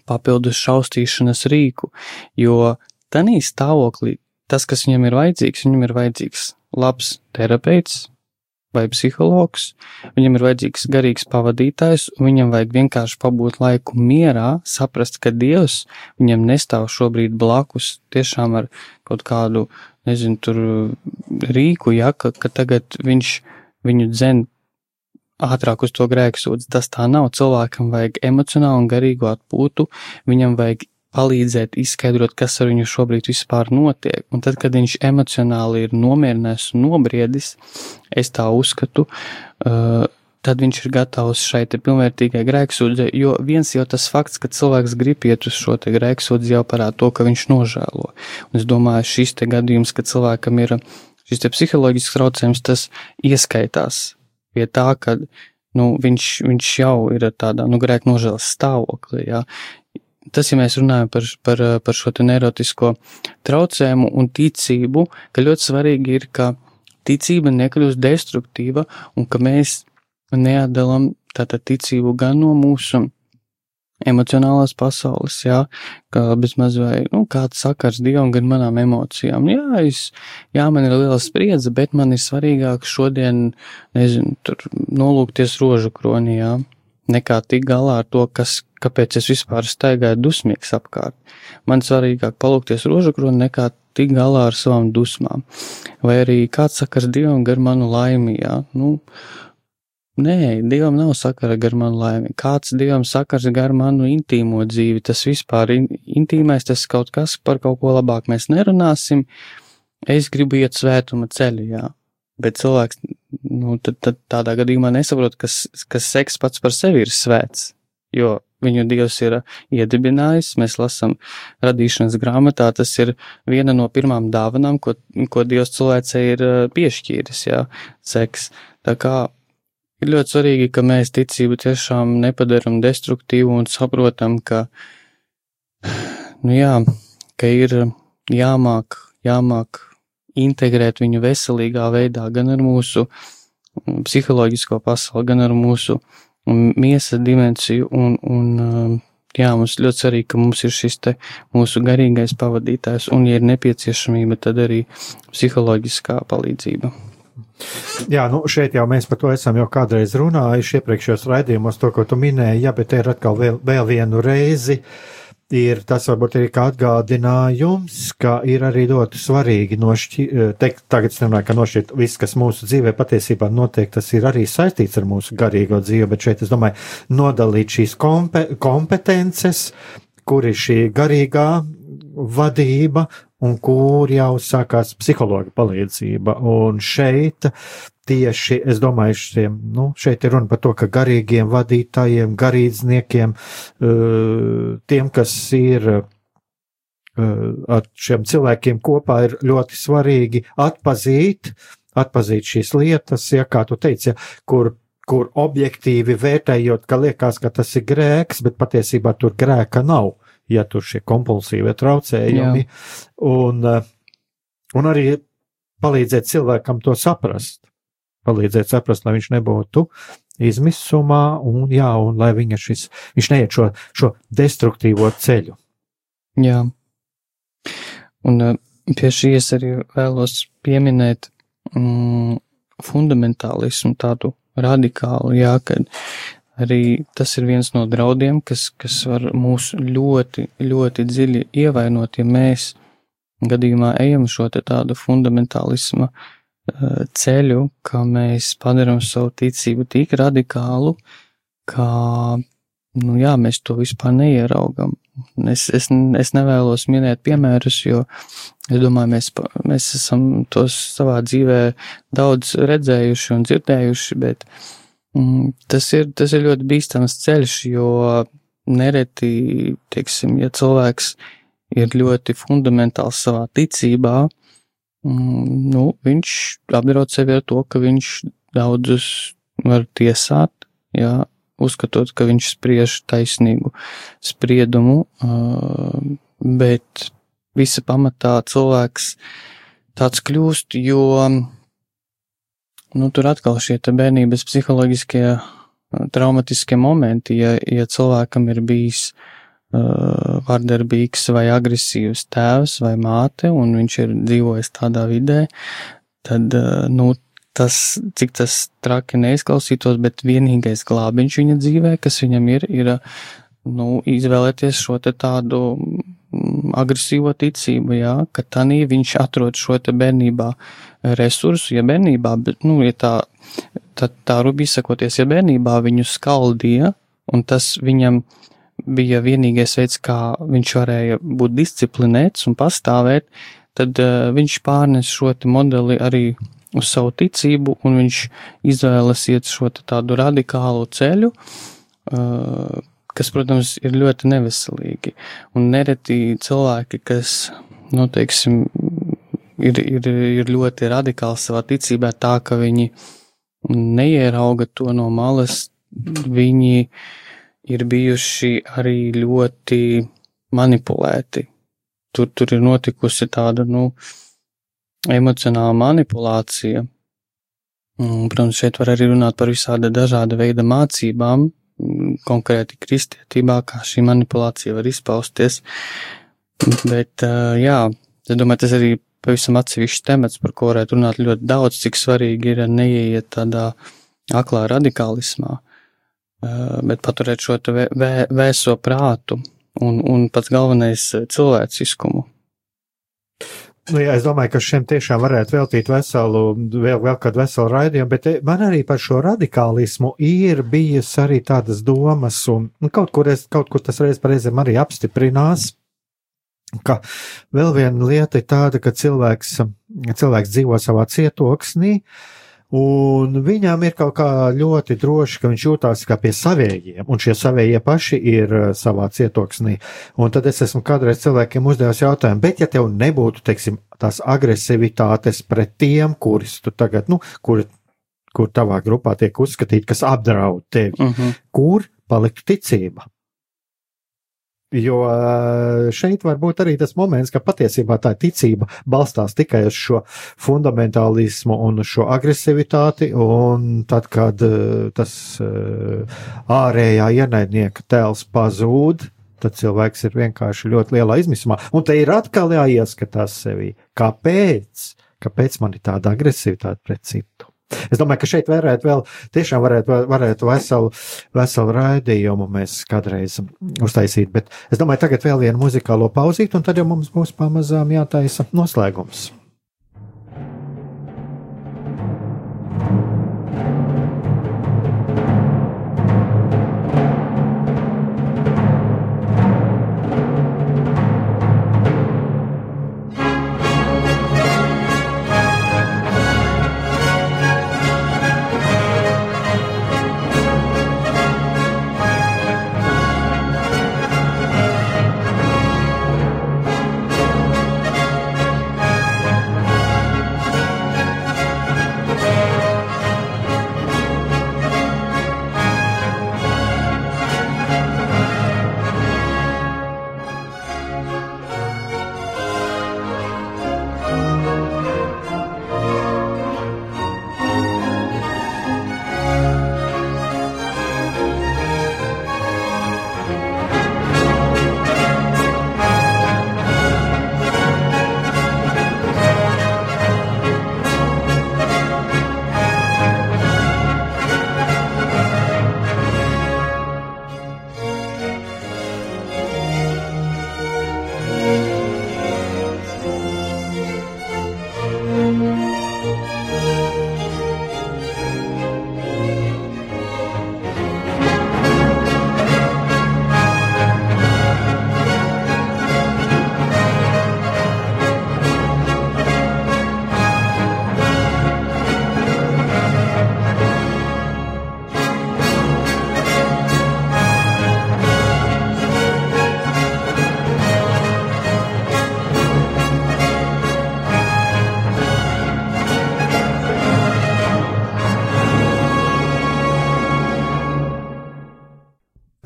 papildus šaustīšanas rīku, jo tanī stāvoklī tas, kas viņam ir vajadzīgs, viņam ir vajadzīgs labs terapeits, vai psihologs, viņam ir vajadzīgs garīgs pavadītājs, un viņam vajag vienkārši pabūt laiku mierā, saprast, ka Dievs viņam nestāv šobrīd blakus tiešām ar kaut kādu, nezinu, tur rīku, ja, ka, ka tagad viņš viņu dzen ātrāk uz to grēku sūdz. Tas tā nav. Cilvēkam vajag emocionālu un garīgu atpūtu, viņam vajag palīdzēt izskaidrot, kas ar viņu šobrīd vispār notiek. Un tad, kad viņš emocionāli ir nomierinājies un nobriedis, es tā uzskatu, uh, tad viņš ir gatavs šai pilnvērtīgai grēksūdzei, jo viens jau tas fakts, ka cilvēks grib iet uz šo grēksūdzi, jau parāda to, ka viņš nožēlo. Un es domāju, šis te gadījums, ka cilvēkam ir šis psiholoģisks traucējums, tas ieskaitās pie tā, ka nu, viņš, viņš jau ir tādā nu, grēku nožēlas stāvoklī. Ja tas, ja mēs runājam par, par, par šo neirotisko traucējumu un ticību, ka ļoti svarīgi ir, ka ticība nekļūst destruktīva un ka mēs neatdalam tātad ticību gan no mūsu emocionālās pasaules, jā, ka bezmaz vai, nu, kāds sakars Dievam, gan manām emocijām. Jā, es, jā, man ir liela spriedze, bet man ir svarīgāk šodien, nezinu, tur nolūkties rožu kronī, jā nekā tik galā ar to, kas, kāpēc es vispār staigāju dusmīgs apkārt. Man svarīgāk palūkties rožakroni nekā tik galā ar savām dusmām. Vai arī kāds sakars Dievam gar manu laimi, jā, nu, Nē, Dievam nav sakara gar manu laimi. Kāds Dievam sakars gar manu intīmo dzīvi, tas vispār in, intīmais, tas kaut kas par kaut ko labāk mēs nerunāsim. Es gribu iet svētuma ceļu, jā. Bet cilvēks nu, tad, tad tādā gadījumā nesaprot, ka, ka seks pats par sevi ir svēts, jo viņu Dievs ir iedibinājis. Mēs lasām radīšanas grāmatā, tas ir viena no pirmām dāvanām, ko, ko Dievs cilvēcei ir uh, piešķīris, jā, seks. Tā kā ir ļoti svarīgi, ka mēs ticību tiešām nepadaram destruktīvu un saprotam, ka, nu jā, ka ir jāmāk, jāmāk integrēt viņu veselīgā veidā, gan ar mūsu psiholoģisko pasauli, gan ar mūsu mm, miesas dimensiju. Un, un, um, jā, mums ļoti svarīgi, ka mums ir šis te mūsu garīgais pavadītājs, un, ja ir nepieciešamība, tad arī psiholoģiskā palīdzība. Jā, nu šeit jau mēs par to esam jau kādreiz runājuši iepriekšējos raidījumos, to, ko tu minēji, jā, bet te ir atkal vēl, vēl vienu reizi. Uh, ir tas varbūt arī kā atgādinājums, ka ir arī ļoti svarīgi nošķirt, eh, tagad es nemanāju, ka nošķirt viss, kas mūsu dzīvē patiesībā notiek, tas ir arī saistīts ar mūsu garīgo dzīvi, bet šeit es domāju nodalīt šīs kompe kompetences, kur ir šī garīgā vadība un kur jau sākās psihologa palīdzība. Un šeit tieši, es domāju, šiem, nu, šeit ir runa par to, ka garīgiem vadītājiem, garīdzniekiem, uh, tiem, kas ir uh, ar šiem cilvēkiem kopā, ir ļoti svarīgi atpazīt, atpazīt šīs lietas, ja kā tu teici, ja, kur kur objektīvi vērtējot, ka liekas, ka tas ir grēks, bet patiesībā tur grēka nav, ja tur šie kompulsīvie traucējumi, Jā. un, uh, un arī palīdzēt cilvēkam to saprast palīdzēt saprast, lai viņš nebūtu izmisumā un, jā, un lai viņa šis, viņš neiet šo, šo destruktīvo ceļu. Jā. Un uh, pie šīs arī vēlos pieminēt mm, fundamentālismu, tādu radikālu, jā, kad arī tas ir viens no draudiem, kas, kas var mūs ļoti, ļoti dziļi ievainot, ja mēs gadījumā ejam šo tādu fundamentālisma uh, ceļu, ka mēs padaram savu ticību tik radikālu, ka, nu jā, mēs to vispār neieraugam. Es, es, es nevēlos minēt piemērus, jo es domāju, mēs, mēs esam tos savā dzīvē daudz redzējuši un dzirdējuši, bet mm, tas, ir, tas ir ļoti bīstams ceļš, jo nereti, teiksim, ja cilvēks ir ļoti fundamentāls savā ticībā, mm, nu, viņš apdraud sevi ar to, ka viņš daudzus var tiesāt, jā, uzskatot, ka viņš spriež taisnīgu spriedumu, bet visa pamatā cilvēks tāds kļūst, jo nu, tur atkal šie bērnības psiholoģiskie traumatiskie momenti, ja, ja cilvēkam ir bijis uh, vardarbīgs vai agresīvs tēvs vai māte, un viņš ir dzīvojis tādā vidē, tad, uh, nu, tas, cik tas traki neizklausītos, bet vienīgais glābiņš viņa dzīvē, kas viņam ir, ir nu, izvēlēties šo te tādu agresīvo ticību, jā, ka tanī viņš atrod šo te bērnībā resursu, ja bērnībā, bet, nu, ja tā, tā, tā rubi izsakoties, ja bērnībā viņu skaldīja, un tas viņam bija vienīgais veids, kā viņš varēja būt disciplinēts un pastāvēt, tad uh, viņš pārnes šo te modeli arī uz savu ticību, un viņš izvēlas iet šo tādu radikālu ceļu, uh, kas, protams, ir ļoti neveselīgi. Un nereti cilvēki, kas, nu, teiksim, ir, ir, ir ļoti radikāli savā ticībā, tā ka viņi neierauga to no malas, viņi ir bijuši arī ļoti manipulēti. Tur, tur ir notikusi tāda, nu, emocionāla manipulācija. Protams, šeit var arī runāt par visāda dažāda veida mācībām, konkrēti kristietībā, kā šī manipulācija var izpausties. Bet, jā, es domāju, tas arī pavisam atsevišķs temats, par ko varētu runāt ļoti daudz, cik svarīgi ir neieiet tādā aklā radikālismā, bet paturēt šo vē, vēso prātu un, un pats galvenais cilvēciskumu. Nu, jā, es domāju, ka šiem tiešām varētu veltīt veselu, vēl, vēl kādu veselu raidījumu, bet eh, man arī par šo radikālismu ir bijis arī tādas domas, un nu, kaut, kur es, kaut kur tas reiz reizēm arī apstiprinās, ka vēl viena lieta ir tāda, ka cilvēks, cilvēks dzīvo savā cietoksnī, uh, Un viņam ir kaut kā ļoti droši, ka viņš jūtās kā pie savējiem, un šie savējie paši ir uh, savā cietoksnī. Un tad es esmu kādreiz cilvēkiem uzdevis jautājumu, bet ja tev nebūtu, teiksim, tās agresivitātes pret tiem, kurus tu tagad, nu, kuri, kur tavā grupā tiek uzskatīti, kas apdraud tevi, uh mhm. -huh. kur paliktu ticība? Jo eh, šeit var būt arī tas moments, ka patiesībā tā ticība balstās tikai uz šo fundamentālismu un šo agresivitāti, un tad, kad eh, tas eh, ārējā ienaidnieka tēls pazūd, tad cilvēks ir vienkārši ļoti lielā izmisumā. Un te ir atkal jāieskatās sevī, kāpēc, kāpēc man ir tāda agresivitāte pret citu. Es domāju, ka šeit varētu vēl tiešām varētu, varētu veselu, veselu raidījumu mēs kādreiz uztaisīt, bet es domāju, tagad vēl vienu muzikālo pauzīt, un tad jau mums būs pamazām jātaisa noslēgums.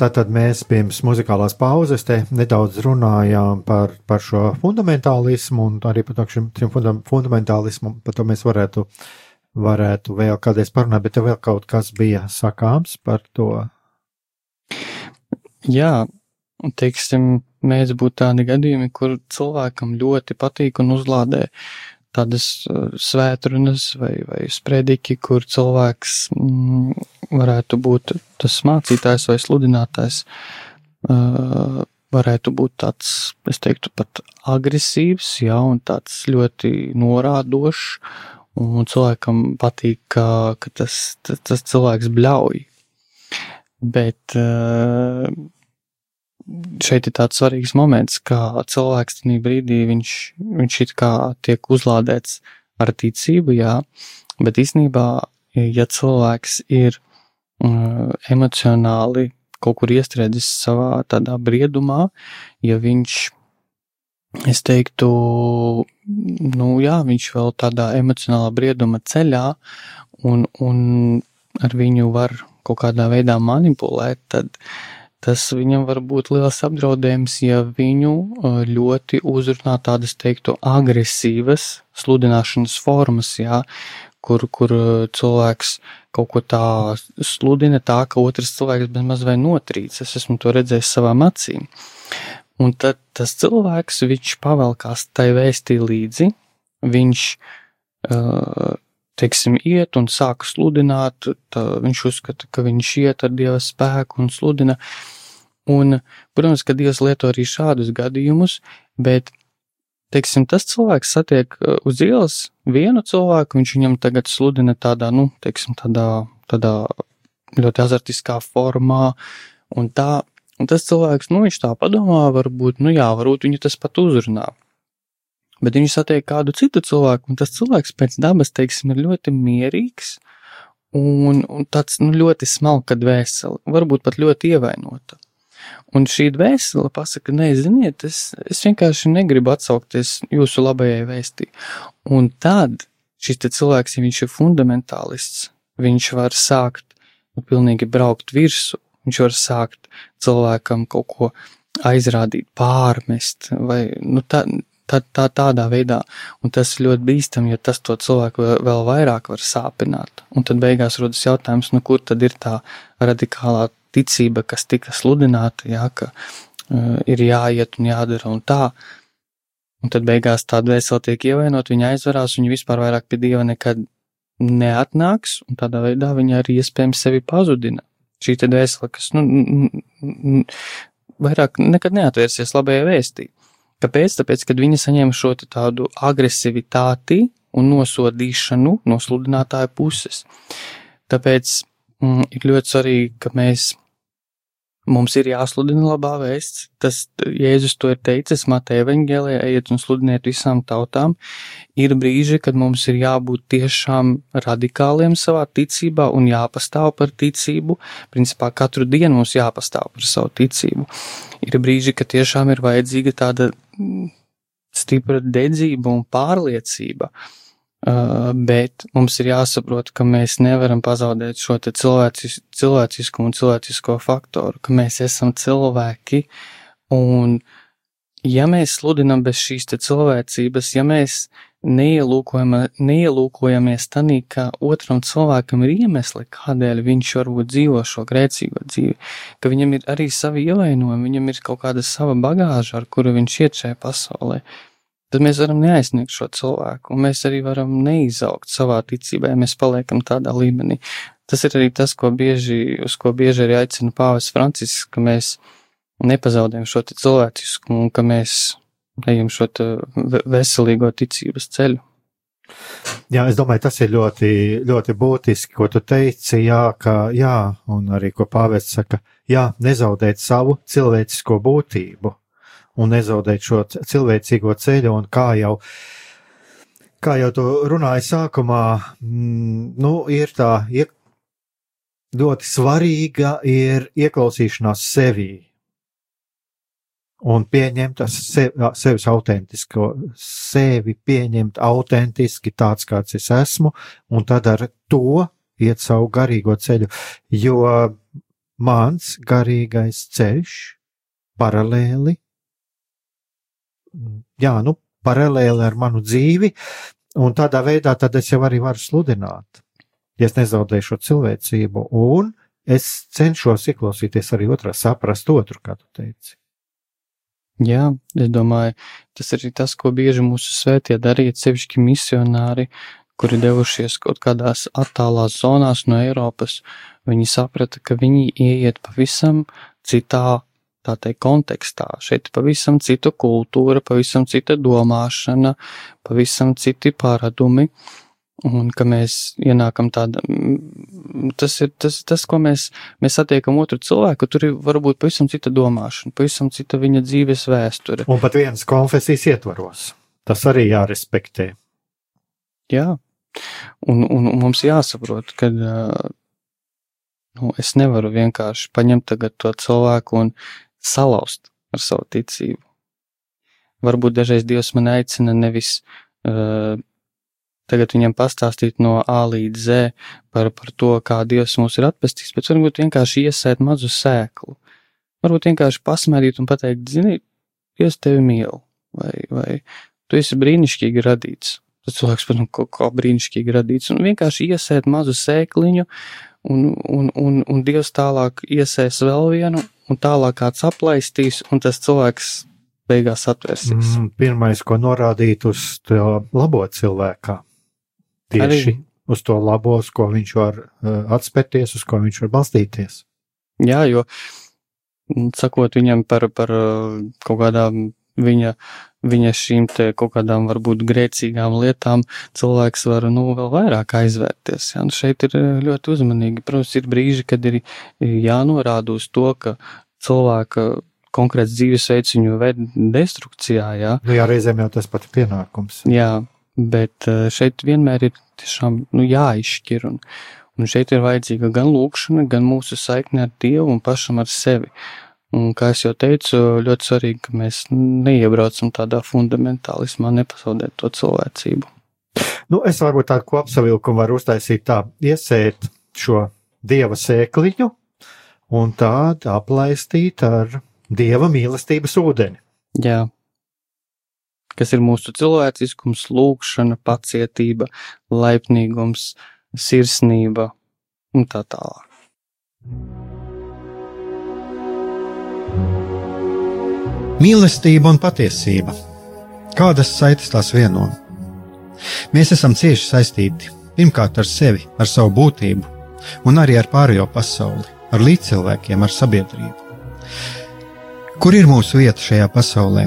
Tātad mēs pirms muzikālās pauzes te nedaudz runājām par, par šo fundamentālismu un arī par šim, šim fundamentālismu, par to mēs varētu, varētu vēl kādreiz parunāt, bet tev vēl kaut kas bija sakāms par to. Jā, teiksim, mēdz būt tādi gadījumi, kur cilvēkam ļoti patīk un uzlādē tādas uh, svētrunas vai, vai sprediķi, kur cilvēks mm, varētu būt tas mācītājs vai sludinātājs, uh, varētu būt tāds, es teiktu, pat agresīvs, jā, un tāds ļoti norādošs, un cilvēkam patīk, ka, ka tas, tas, tas cilvēks bļauj. Bet uh, šeit ir tāds svarīgs moments, ka cilvēks tajā brīdī viņš, viņš it kā tiek uzlādēts ar ticību, jā, bet īstenībā, ja cilvēks ir uh, emocionāli kaut kur iestrēdzis savā tādā briedumā, ja viņš, es teiktu, nu jā, viņš vēl tādā emocionālā brieduma ceļā un, un ar viņu var kaut kādā veidā manipulēt, tad uh, tas viņam var būt liels apdraudējums, ja viņu ļoti uzrunā tādas, teiktu, agresīvas sludināšanas formas, jā, kur, kur cilvēks kaut ko tā sludina tā, ka otrs cilvēks bez maz vai notrīc. Es esmu to redzējis savām acīm. Un tad tas cilvēks, viņš pavelkās tai vēstī līdzi, viņš, uh, teiksim, iet un sāk sludināt, tā, viņš uzskata, ka viņš iet ar Dieva spēku un sludina. Un, protams, ka Dievs lieto arī šādus gadījumus, bet, teiksim, tas cilvēks satiek uh, uz ielas vienu cilvēku, viņš viņam tagad sludina tādā, nu, teiksim, tādā, tādā ļoti azartiskā formā, un tā, un tas cilvēks, nu, viņš tā padomā, varbūt, nu jā, varbūt viņu tas pat uzrunā. Bet viņš satiek kādu citu cilvēku, un tas cilvēks pēc dabas, teiksim, ir ļoti mierīgs un, un tāds nu, ļoti smalka dvēsele, varbūt pat ļoti ievainota. Un šī dvēsele pasaka, nē, ziniet, es, es vienkārši negribu atsaukties jūsu labajai vēstī. Un tad šis cilvēks, ja viņš ir fundamentālists, viņš var sākt nu, pilnīgi braukt virsū, viņš var sākt cilvēkam kaut ko aizrādīt, pārmest, vai nu, tā, tā, tā, tādā veidā. Un tas ir ļoti bīstami, jo tas to cilvēku vēl vairāk var sāpināt. Un tad beigās rodas jautājums, nu, kur tad ir tā radikālā ticība, kas tika sludināta, jā, ka uh, ir jāiet un jādara un tā. Un tad beigās tā dvēsele tiek ievainot, viņa aizvarās, viņa vispār vairāk pie Dieva nekad neatnāks, un tādā veidā viņa arī iespējams sevi pazudina. Šī te dvēsele, kas, nu, vairāk nekad neatvērsies labajai vēstī. Kāpēc? Tāpēc, kad viņi saņem šo tādu agresivitāti un nosodīšanu no sludinātāja puses. Tāpēc mm, ir ļoti svarīgi, ka mēs Mums ir jāsludina labā vēsts. Tas Jēzus to ir teicis Mateja evaņģēlē, ejiet un sludiniet visām tautām. Ir brīži, kad mums ir jābūt tiešām radikāliem savā ticībā un jāpastāv par ticību. Principā katru dienu mums jāpastāv par savu ticību. Ir brīži, kad tiešām ir vajadzīga tāda stipra dedzība un pārliecība. Uh, Uh, bet mums ir jāsaprot, ka mēs nevaram pazaudēt šo cilvēcis, cilvēcisku un cilvēcisko faktoru, ka mēs esam cilvēki, un ja mēs sludinam bez šīs cilvēcības, ja mēs neielūkojam, neielūkojamies tanī, ka otram cilvēkam ir iemesli, kādēļ viņš varbūt dzīvo šo grēcīgo dzīvi, ka viņam ir arī savi ievainojumi, viņam ir kaut kāda sava bagāža, ar kuru viņš iet šajā pasaulē, tad mēs varam neaizsniegt šo cilvēku, un mēs arī varam neizaugt savā ticībā, ja mēs paliekam tādā līmenī. Tas ir arī tas, ko bieži, uz ko bieži arī aicina Pāvis Francisks, ka mēs nepazaudējam šo cilvēcisku un ka mēs ejam šo veselīgo ticības ceļu. Jā, es domāju, tas ir ļoti, ļoti būtiski, ko tu teici, jā, ka, jā, un arī ko pāvests saka, jā, nezaudēt savu cilvēcisko būtību un nezaudēt šo cilvēcīgo ceļu, un kā jau, kā jau tu runāji sākumā, mm, nu, ir tā, iek, ļoti svarīga ir ieklausīšanās sevī. Un pieņemt sevi, sevis autentisko, sevi pieņemt autentiski tāds, kāds es esmu, un tad ar to iet savu garīgo ceļu. Jo mans garīgais ceļš paralēli, jā, nu, paralēli ar manu dzīvi, un tādā veidā tad es jau arī varu sludināt, ja es nezaudēšu cilvēcību, un es cenšos ieklausīties arī otrā, saprast otru, kā tu teici. Jā, es domāju, tas ir tas, ko bieži mūsu svētie darīja, sevišķi misionāri, kuri devušies kaut kādās attālās zonās no Eiropas. Viņi saprata, ka viņi ieiet pavisam citā tā teikt, kontekstā. Šeit ir pavisam cita kultūra, pavisam cita domāšana, pavisam citi paradumi. Un ka mēs ienākam tādā, tas ir tas, tas ko mēs, mēs satiekam otru cilvēku, tur ir varbūt pavisam cita domāšana, pavisam cita viņa dzīves vēsture. Un pat vienas konfesijas ietvaros. Tas arī jārespektē. Jā, un, un, un mums jāsaprot, ka nu, es nevaru vienkārši paņemt tagad to cilvēku un salauzt ar savu ticību. Varbūt dažreiz Dievs man aicina nevis uh, tagad viņam pastāstīt no A līdz Z par, par to, kā Dievs mūs ir atpestījis, bet varbūt vienkārši iesēt mazu sēklu. Varbūt vienkārši pasmērīt un pateikt, zini, Dievs tevi mīl, vai, vai tu esi brīnišķīgi radīts. Tas cilvēks, protams, kaut kā brīnišķīgi radīts, un vienkārši iesēt mazu sēkliņu, un, un, un, un Dievs tālāk iesēs vēl vienu, un tālāk kāds aplaistīs, un tas cilvēks beigās atvērsies. Mm, pirmais, ko norādīt uz to labo cilvēkā, tieši Arī. uz to labo, uz ko viņš var uh, atspērties, uz ko viņš var balstīties. Jā, jo mm, sakot viņam par, par uh, kaut kādām viņa, viņa šīm te kaut kādām varbūt grēcīgām lietām, cilvēks var, nu, vēl vairāk aizvērties. Jā, nu šeit ir uh, ļoti uzmanīgi. Protams, ir brīži, kad ir jānorāda uz to, ka cilvēka konkrēts dzīvesveids viņu ved destrukcijā. Jā, nu, jā reizēm jau tas pat ir pienākums. Jā, bet eh, šeit vienmēr ir tiešām nu, jāizšķir. Un, un šeit ir vajadzīga gan lūkšana, gan mūsu saikne ar Dievu un pašam ar sevi. Un, kā jau teicu, ļoti svarīgi, ka mēs neiebraucam tādā fundamentālismā, nepazaudēt to cilvēcību. Nu, es varbūt tādu kopsavilkumu varu uztaisīt tā, iesēt šo dieva sēkliņu, un tāda aplaistīta ar dieva mīlestības ūdeni. Jā. Kas ir mūsu cilvēciskums, lūkšana, pacietība, laipnīgums, sirsnība un tā tālāk. Mīlestība un patiesība. Kādas saites tās vieno? Mēs esam cieši saistīti pirmkārt ar sevi, ar savu būtību un arī ar pārējo pasauli ar līdzcilvēkiem, ar sabiedrību. Kur ir mūsu vieta šajā pasaulē?